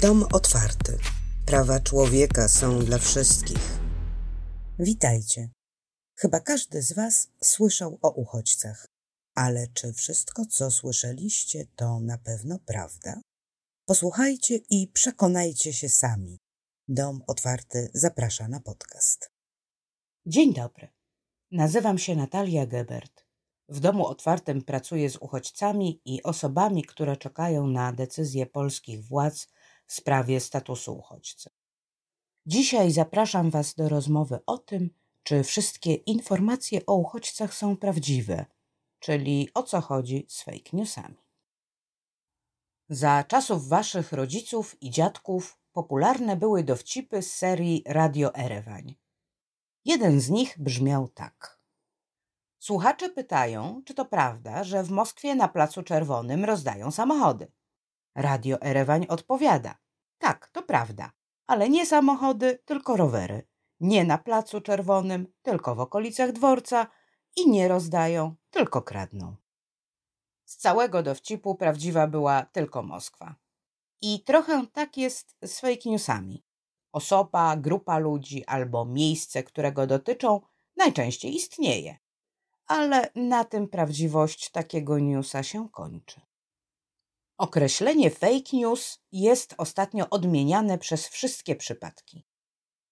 Dom otwarty. Prawa człowieka są dla wszystkich. Witajcie. Chyba każdy z Was słyszał o uchodźcach. Ale czy wszystko, co słyszeliście, to na pewno prawda? Posłuchajcie i przekonajcie się sami. Dom otwarty zaprasza na podcast. Dzień dobry. Nazywam się Natalia Gebert. W domu otwartym pracuję z uchodźcami i osobami, które czekają na decyzję polskich władz sprawie statusu uchodźcy. Dzisiaj zapraszam Was do rozmowy o tym, czy wszystkie informacje o uchodźcach są prawdziwe, czyli o co chodzi z fake newsami. Za czasów Waszych rodziców i dziadków popularne były dowcipy z serii Radio Erewań. Jeden z nich brzmiał tak. Słuchacze pytają, czy to prawda, że w Moskwie na Placu Czerwonym rozdają samochody. Radio Erewań odpowiada: Tak, to prawda, ale nie samochody, tylko rowery. Nie na Placu Czerwonym, tylko w okolicach dworca i nie rozdają, tylko kradną. Z całego dowcipu prawdziwa była tylko Moskwa. I trochę tak jest z fake newsami. Osoba, grupa ludzi albo miejsce, którego dotyczą, najczęściej istnieje. Ale na tym prawdziwość takiego newsa się kończy. Określenie fake news jest ostatnio odmieniane przez wszystkie przypadki.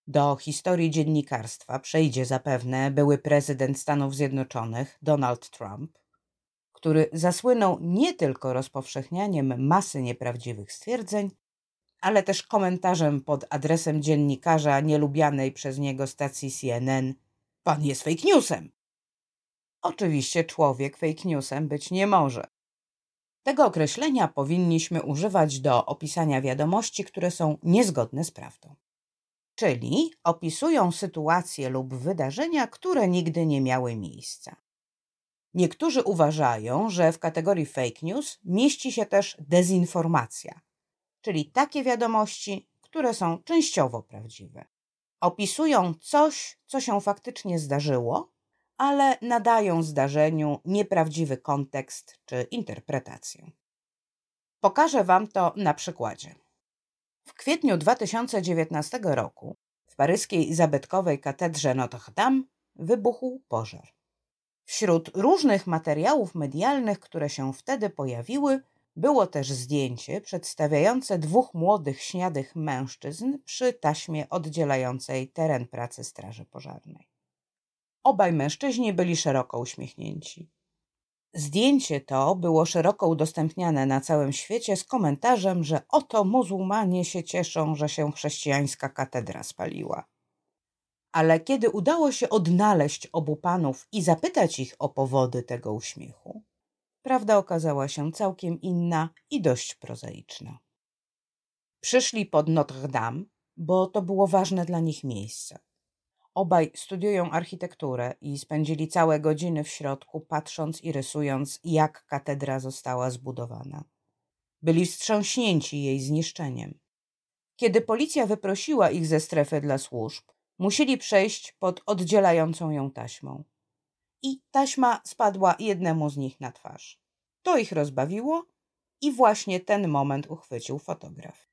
Do historii dziennikarstwa przejdzie zapewne były prezydent Stanów Zjednoczonych Donald Trump, który zasłynął nie tylko rozpowszechnianiem masy nieprawdziwych stwierdzeń, ale też komentarzem pod adresem dziennikarza nielubianej przez niego stacji CNN: Pan jest fake newsem. Oczywiście człowiek fake newsem być nie może. Tego określenia powinniśmy używać do opisania wiadomości, które są niezgodne z prawdą. Czyli opisują sytuacje lub wydarzenia, które nigdy nie miały miejsca. Niektórzy uważają, że w kategorii fake news mieści się też dezinformacja, czyli takie wiadomości, które są częściowo prawdziwe. Opisują coś, co się faktycznie zdarzyło, ale nadają zdarzeniu nieprawdziwy kontekst czy interpretację. Pokażę Wam to na przykładzie. W kwietniu 2019 roku w paryskiej zabytkowej katedrze Notre Dame wybuchł pożar. Wśród różnych materiałów medialnych, które się wtedy pojawiły, było też zdjęcie przedstawiające dwóch młodych, śniadych mężczyzn przy taśmie oddzielającej teren pracy Straży Pożarnej. Obaj mężczyźni byli szeroko uśmiechnięci. Zdjęcie to było szeroko udostępniane na całym świecie z komentarzem, że oto muzułmanie się cieszą, że się chrześcijańska katedra spaliła. Ale kiedy udało się odnaleźć obu panów i zapytać ich o powody tego uśmiechu, prawda okazała się całkiem inna i dość prozaiczna. Przyszli pod Notre Dame, bo to było ważne dla nich miejsce. Obaj studiują architekturę i spędzili całe godziny w środku, patrząc i rysując, jak katedra została zbudowana. Byli wstrząśnięci jej zniszczeniem. Kiedy policja wyprosiła ich ze strefy dla służb, musieli przejść pod oddzielającą ją taśmą. I taśma spadła jednemu z nich na twarz. To ich rozbawiło i właśnie ten moment uchwycił fotograf.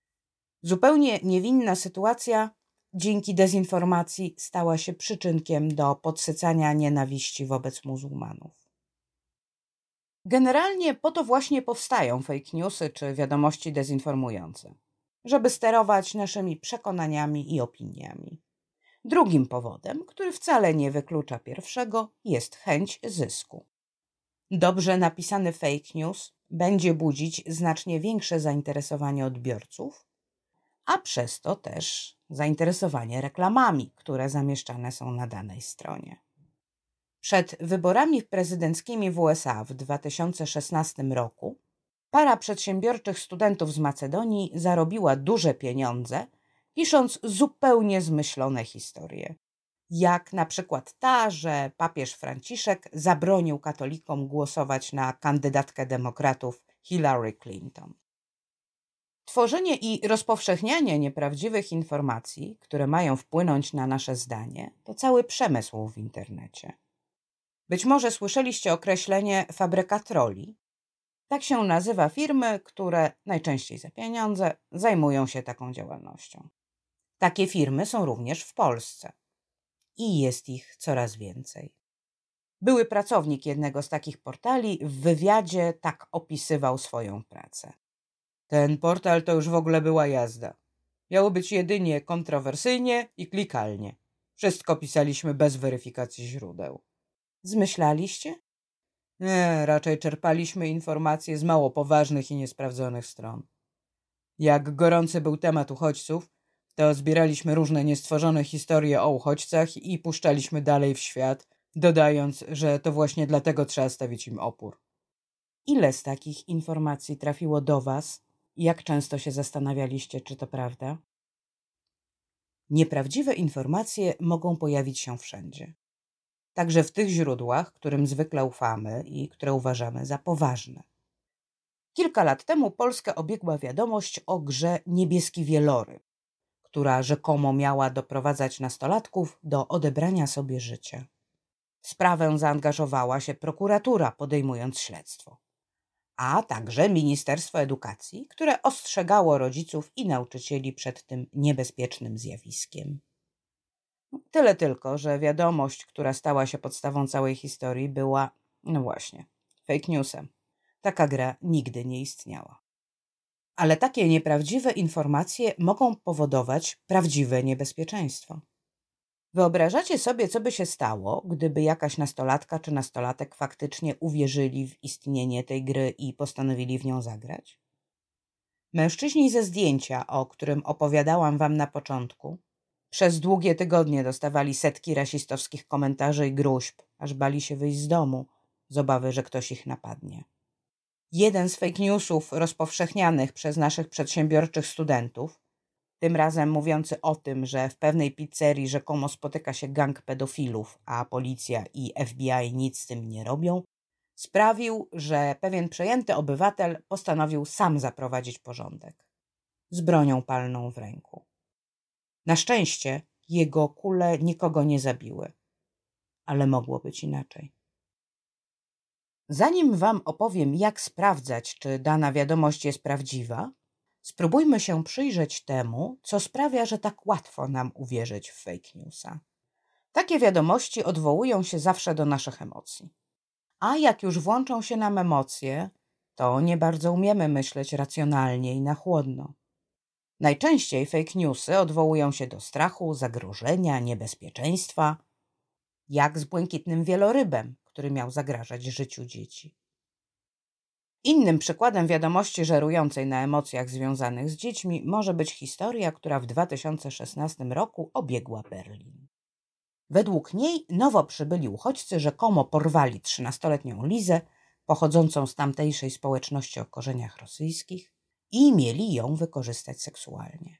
Zupełnie niewinna sytuacja dzięki dezinformacji stała się przyczynkiem do podsycania nienawiści wobec muzułmanów. Generalnie po to właśnie powstają fake newsy czy wiadomości dezinformujące, żeby sterować naszymi przekonaniami i opiniami. Drugim powodem, który wcale nie wyklucza pierwszego, jest chęć zysku. Dobrze napisany fake news będzie budzić znacznie większe zainteresowanie odbiorców, a przez to też zainteresowanie reklamami, które zamieszczane są na danej stronie. Przed wyborami prezydenckimi w USA w 2016 roku para przedsiębiorczych studentów z Macedonii zarobiła duże pieniądze, pisząc zupełnie zmyślone historie. Jak na przykład ta, że papież Franciszek zabronił katolikom głosować na kandydatkę demokratów Hillary Clinton. Tworzenie i rozpowszechnianie nieprawdziwych informacji, które mają wpłynąć na nasze zdanie, to cały przemysł w internecie. Być może słyszeliście określenie fabryka troli. Tak się nazywa firmy, które najczęściej za pieniądze zajmują się taką działalnością. Takie firmy są również w Polsce i jest ich coraz więcej. Były pracownik jednego z takich portali w wywiadzie tak opisywał swoją pracę. Ten portal to już w ogóle była jazda. Miało być jedynie kontrowersyjnie i klikalnie. Wszystko pisaliśmy bez weryfikacji źródeł. Zmyślaliście? Nie, raczej czerpaliśmy informacje z mało poważnych i niesprawdzonych stron. Jak gorący był temat uchodźców, to zbieraliśmy różne niestworzone historie o uchodźcach i puszczaliśmy dalej w świat, dodając, że to właśnie dlatego trzeba stawić im opór. Ile z takich informacji trafiło do Was? Jak często się zastanawialiście, czy to prawda? Nieprawdziwe informacje mogą pojawić się wszędzie. Także w tych źródłach, którym zwykle ufamy i które uważamy za poważne. Kilka lat temu Polskę obiegła wiadomość o grze Niebieski Wieloryb, która rzekomo miała doprowadzać nastolatków do odebrania sobie życia. Sprawę zaangażowała się prokuratura, podejmując śledztwo, a także Ministerstwo Edukacji, które ostrzegało rodziców i nauczycieli przed tym niebezpiecznym zjawiskiem. Tyle tylko, że wiadomość, która stała się podstawą całej historii, była, no właśnie, fake newsem. Taka gra nigdy nie istniała. Ale takie nieprawdziwe informacje mogą powodować prawdziwe niebezpieczeństwo. Wyobrażacie sobie, co by się stało, gdyby jakaś nastolatka czy nastolatek faktycznie uwierzyli w istnienie tej gry i postanowili w nią zagrać? Mężczyźni ze zdjęcia, o którym opowiadałam wam na początku, przez długie tygodnie dostawali setki rasistowskich komentarzy i gruźb, aż bali się wyjść z domu z obawy, że ktoś ich napadnie. Jeden z fake newsów rozpowszechnianych przez naszych przedsiębiorczych studentów, tym razem mówiący o tym, że w pewnej pizzerii rzekomo spotyka się gang pedofilów, a policja i FBI nic z tym nie robią, sprawił, że pewien przejęty obywatel postanowił sam zaprowadzić porządek. Z bronią palną w ręku. Na szczęście jego kule nikogo nie zabiły, ale mogło być inaczej. Zanim Wam opowiem, jak sprawdzać, czy dana wiadomość jest prawdziwa, spróbujmy się przyjrzeć temu, co sprawia, że tak łatwo nam uwierzyć w fake newsa. Takie wiadomości odwołują się zawsze do naszych emocji. A jak już włączą się nam emocje, to nie bardzo umiemy myśleć racjonalnie i na chłodno. Najczęściej fake newsy odwołują się do strachu, zagrożenia, niebezpieczeństwa, jak z błękitnym wielorybem, który miał zagrażać życiu dzieci. Innym przykładem wiadomości żerującej na emocjach związanych z dziećmi może być historia, która w 2016 roku obiegła Berlin. Według niej nowo przybyli uchodźcy rzekomo porwali 13-letnią Lizę, pochodzącą z tamtejszej społeczności o korzeniach rosyjskich, i mieli ją wykorzystać seksualnie.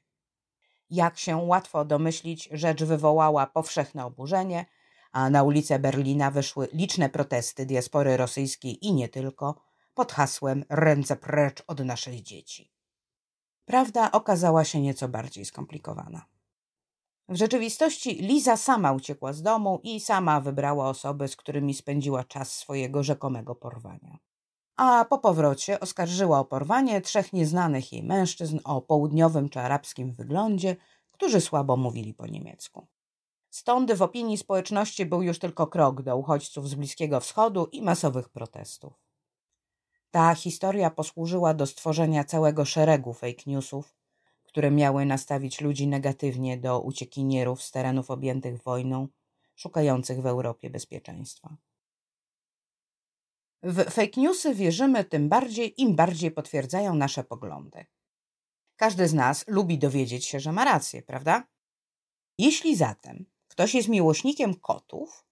Jak się łatwo domyślić, rzecz wywołała powszechne oburzenie, a na ulice Berlina wyszły liczne protesty diaspory rosyjskiej i nie tylko, pod hasłem Ręce precz od naszych dzieci. Prawda okazała się nieco bardziej skomplikowana. W rzeczywistości Liza sama uciekła z domu i sama wybrała osoby, z którymi spędziła czas swojego rzekomego porwania a po powrocie oskarżyła o porwanie trzech nieznanych jej mężczyzn o południowym czy arabskim wyglądzie, którzy słabo mówili po niemiecku. Stąd w opinii społeczności był już tylko krok do uchodźców z Bliskiego Wschodu i masowych protestów. Ta historia posłużyła do stworzenia całego szeregu fake newsów, które miały nastawić ludzi negatywnie do uciekinierów z terenów objętych wojną, szukających w Europie bezpieczeństwa. W fake newsy wierzymy tym bardziej, im bardziej potwierdzają nasze poglądy. Każdy z nas lubi dowiedzieć się, że ma rację, prawda? Jeśli zatem ktoś jest miłośnikiem kotów,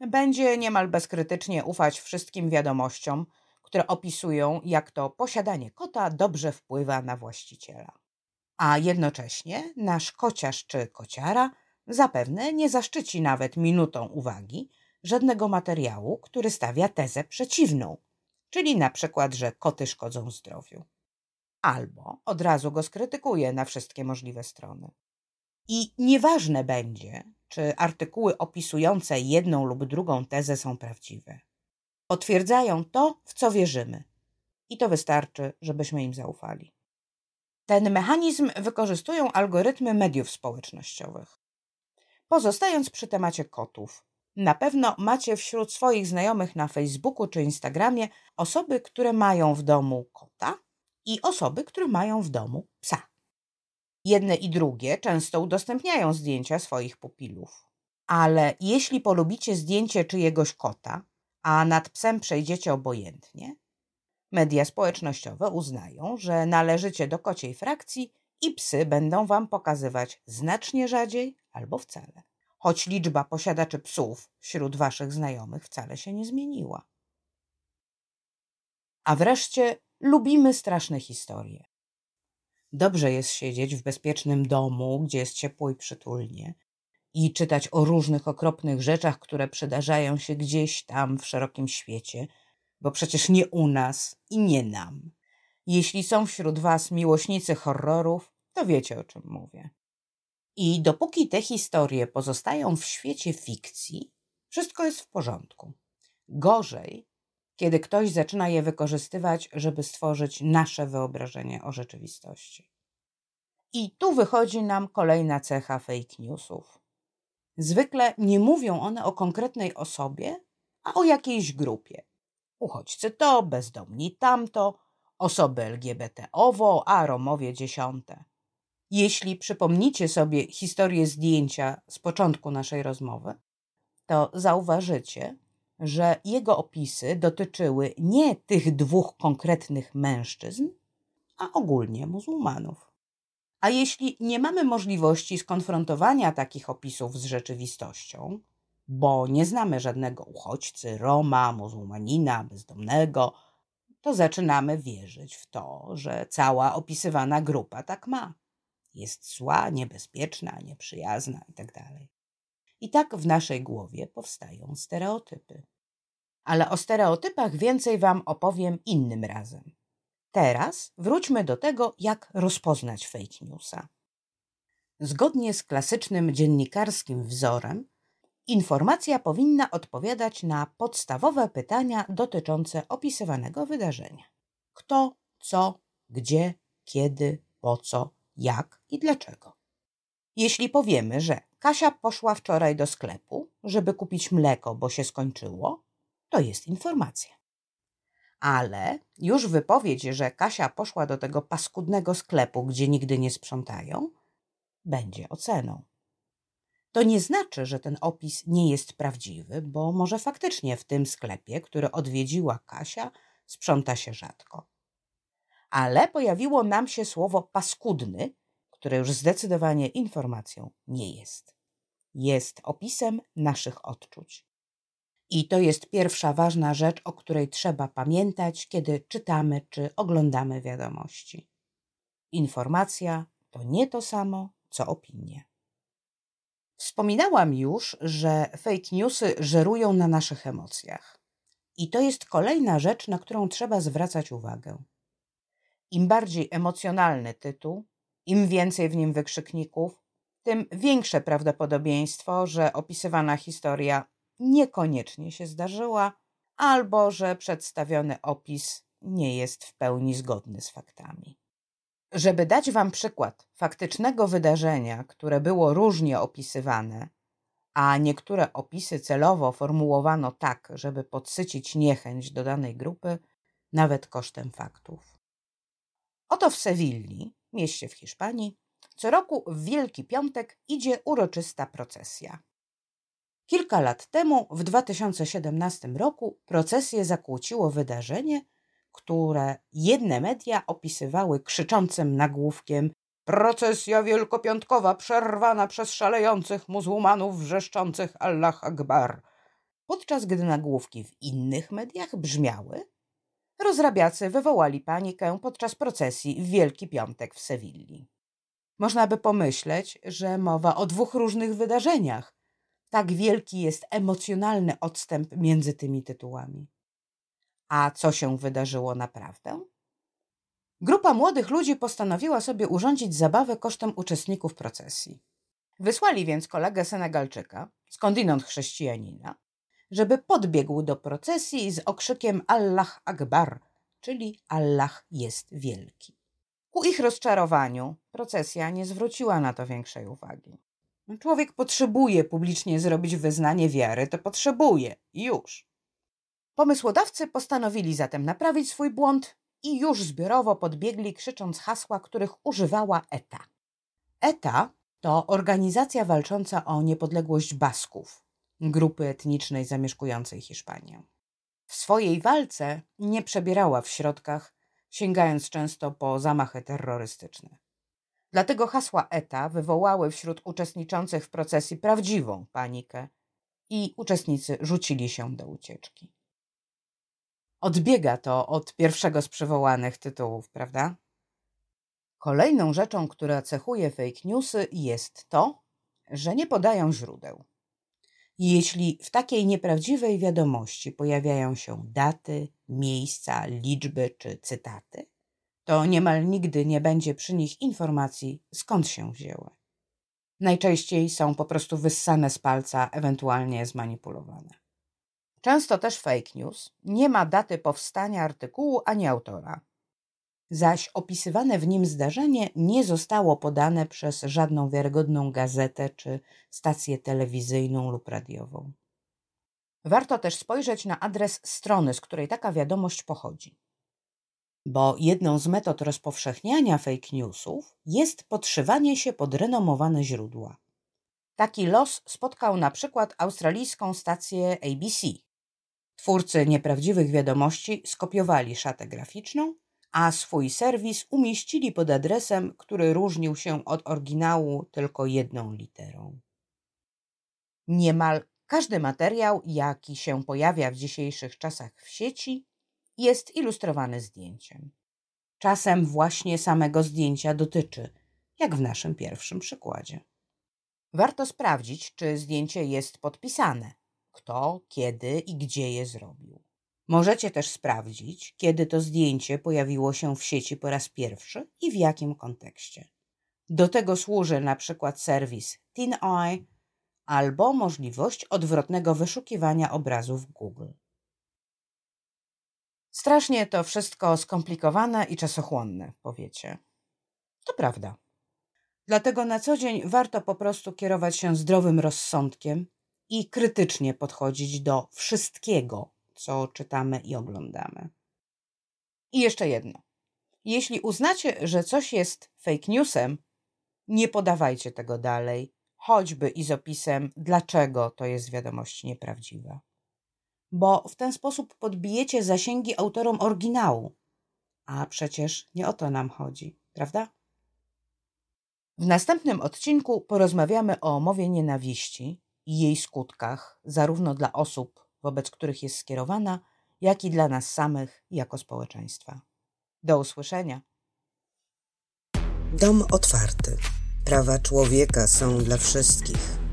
będzie niemal bezkrytycznie ufać wszystkim wiadomościom, które opisują, jak to posiadanie kota dobrze wpływa na właściciela. A jednocześnie nasz kociarz czy kociara zapewne nie zaszczyci nawet minutą uwagi, żadnego materiału, który stawia tezę przeciwną, czyli na przykład, że koty szkodzą zdrowiu. Albo od razu go skrytykuje na wszystkie możliwe strony. I nieważne będzie, czy artykuły opisujące jedną lub drugą tezę są prawdziwe. Potwierdzają to, w co wierzymy. i to wystarczy, żebyśmy im zaufali. Ten mechanizm wykorzystują algorytmy mediów społecznościowych. Pozostając przy temacie kotów, na pewno macie wśród swoich znajomych na Facebooku czy Instagramie osoby, które mają w domu kota i osoby, które mają w domu psa. Jedne i drugie często udostępniają zdjęcia swoich pupilów. Ale jeśli polubicie zdjęcie czyjegoś kota, a nad psem przejdziecie obojętnie, media społecznościowe uznają, że należycie do kociej frakcji i psy będą wam pokazywać znacznie rzadziej albo wcale. Choć liczba posiadaczy psów wśród waszych znajomych wcale się nie zmieniła. A wreszcie lubimy straszne historie. Dobrze jest siedzieć w bezpiecznym domu, gdzie jest ciepło i przytulnie, i czytać o różnych okropnych rzeczach, które przydarzają się gdzieś tam w szerokim świecie, bo przecież nie u nas i nie nam. Jeśli są wśród Was miłośnicy horrorów, to wiecie o czym mówię. I dopóki te historie pozostają w świecie fikcji, wszystko jest w porządku. Gorzej, kiedy ktoś zaczyna je wykorzystywać, żeby stworzyć nasze wyobrażenie o rzeczywistości. I tu wychodzi nam kolejna cecha fake newsów. Zwykle nie mówią one o konkretnej osobie, a o jakiejś grupie. Uchodźcy to, bezdomni tamto, osoby LGBT owo, a Romowie dziesiąte. Jeśli przypomnicie sobie historię zdjęcia z początku naszej rozmowy, to zauważycie, że jego opisy dotyczyły nie tych dwóch konkretnych mężczyzn, a ogólnie muzułmanów. A jeśli nie mamy możliwości skonfrontowania takich opisów z rzeczywistością, bo nie znamy żadnego uchodźcy, Roma, muzułmanina, bezdomnego, to zaczynamy wierzyć w to, że cała opisywana grupa tak ma. Jest zła, niebezpieczna, nieprzyjazna itd. Tak I tak w naszej głowie powstają stereotypy. Ale o stereotypach więcej Wam opowiem innym razem. Teraz wróćmy do tego, jak rozpoznać fake newsa. Zgodnie z klasycznym dziennikarskim wzorem, informacja powinna odpowiadać na podstawowe pytania dotyczące opisywanego wydarzenia: kto, co, gdzie, kiedy, po co, jak i dlaczego. Jeśli powiemy, że Kasia poszła wczoraj do sklepu, żeby kupić mleko, bo się skończyło, to jest informacja. Ale już wypowiedź, że Kasia poszła do tego paskudnego sklepu, gdzie nigdy nie sprzątają, będzie oceną. To nie znaczy, że ten opis nie jest prawdziwy, bo może faktycznie w tym sklepie, który odwiedziła Kasia, sprząta się rzadko. Ale pojawiło nam się słowo paskudny, które już zdecydowanie informacją nie jest. Jest opisem naszych odczuć. I to jest pierwsza ważna rzecz, o której trzeba pamiętać, kiedy czytamy czy oglądamy wiadomości. Informacja to nie to samo, co opinie. Wspominałam już, że fake newsy żerują na naszych emocjach. I to jest kolejna rzecz, na którą trzeba zwracać uwagę. Im bardziej emocjonalny tytuł, im więcej w nim wykrzykników, tym większe prawdopodobieństwo, że opisywana historia niekoniecznie się zdarzyła, albo że przedstawiony opis nie jest w pełni zgodny z faktami. Żeby dać Wam przykład faktycznego wydarzenia, które było różnie opisywane, a niektóre opisy celowo formułowano tak, żeby podsycić niechęć do danej grupy, nawet kosztem faktów. Oto w Sewilli, mieście w Hiszpanii, co roku w Wielki Piątek idzie uroczysta procesja. Kilka lat temu, w 2017 roku, procesję zakłóciło wydarzenie, które jedne media opisywały krzyczącym nagłówkiem Procesja wielkopiątkowa przerwana przez szalejących muzułmanów wrzeszczących Allah Akbar. Podczas gdy nagłówki w innych mediach brzmiały Rozrabiacy wywołali panikę podczas procesji w Wielki Piątek w Sewilli. Można by pomyśleć, że mowa o dwóch różnych wydarzeniach. Tak wielki jest emocjonalny odstęp między tymi tytułami. A co się wydarzyło naprawdę? Grupa młodych ludzi postanowiła sobie urządzić zabawę kosztem uczestników procesji. Wysłali więc kolegę Senegalczyka, skądinąd chrześcijanina, żeby podbiegł do procesji z okrzykiem Allah Akbar, czyli Allah jest wielki. Ku ich rozczarowaniu procesja nie zwróciła na to większej uwagi. Człowiek potrzebuje publicznie zrobić wyznanie wiary, to potrzebuje już. Pomysłodawcy postanowili zatem naprawić swój błąd i już zbiorowo podbiegli, krzycząc hasła, których używała ETA. ETA to organizacja walcząca o niepodległość Basków, grupy etnicznej zamieszkującej Hiszpanię. W swojej walce nie przebierała w środkach, sięgając często po zamachy terrorystyczne. Dlatego hasła ETA wywołały wśród uczestniczących w procesji prawdziwą panikę i uczestnicy rzucili się do ucieczki. Odbiega to od pierwszego z przywołanych tytułów, prawda? Kolejną rzeczą, która cechuje fake newsy, jest to, że nie podają źródeł. Jeśli w takiej nieprawdziwej wiadomości pojawiają się daty, miejsca, liczby czy cytaty, to niemal nigdy nie będzie przy nich informacji, skąd się wzięły. Najczęściej są po prostu wyssane z palca, ewentualnie zmanipulowane. Często też fake news nie ma daty powstania artykułu ani autora, zaś opisywane w nim zdarzenie nie zostało podane przez żadną wiarygodną gazetę czy stację telewizyjną lub radiową. Warto też spojrzeć na adres strony, z której taka wiadomość pochodzi. Bo jedną z metod rozpowszechniania fake newsów jest podszywanie się pod renomowane źródła. Taki los spotkał na przykład australijską stację ABC. Twórcy nieprawdziwych wiadomości skopiowali szatę graficzną a swój serwis umieścili pod adresem, który różnił się od oryginału tylko jedną literą. Niemal każdy materiał, jaki się pojawia w dzisiejszych czasach w sieci, jest ilustrowany zdjęciem. Czasem właśnie samego zdjęcia dotyczy, jak w naszym pierwszym przykładzie. Warto sprawdzić, czy zdjęcie jest podpisane, kto, kiedy i gdzie je zrobił. Możecie też sprawdzić, kiedy to zdjęcie pojawiło się w sieci po raz pierwszy i w jakim kontekście. Do tego służy na przykład serwis TinEye albo możliwość odwrotnego wyszukiwania obrazów Google. Strasznie to wszystko skomplikowane i czasochłonne, powiecie. To prawda. Dlatego na co dzień warto po prostu kierować się zdrowym rozsądkiem i krytycznie podchodzić do wszystkiego, co czytamy i oglądamy. I jeszcze jedno. Jeśli uznacie, że coś jest fake newsem, nie podawajcie tego dalej, choćby i z opisem, dlaczego to jest wiadomość nieprawdziwa. Bo w ten sposób podbijecie zasięgi autorom oryginału. A przecież nie o to nam chodzi, prawda? W następnym odcinku porozmawiamy o mowie nienawiści i jej skutkach, zarówno dla osób, wobec których jest skierowana, jak i dla nas samych jako społeczeństwa. Do usłyszenia. Dom otwarty. Prawa człowieka są dla wszystkich.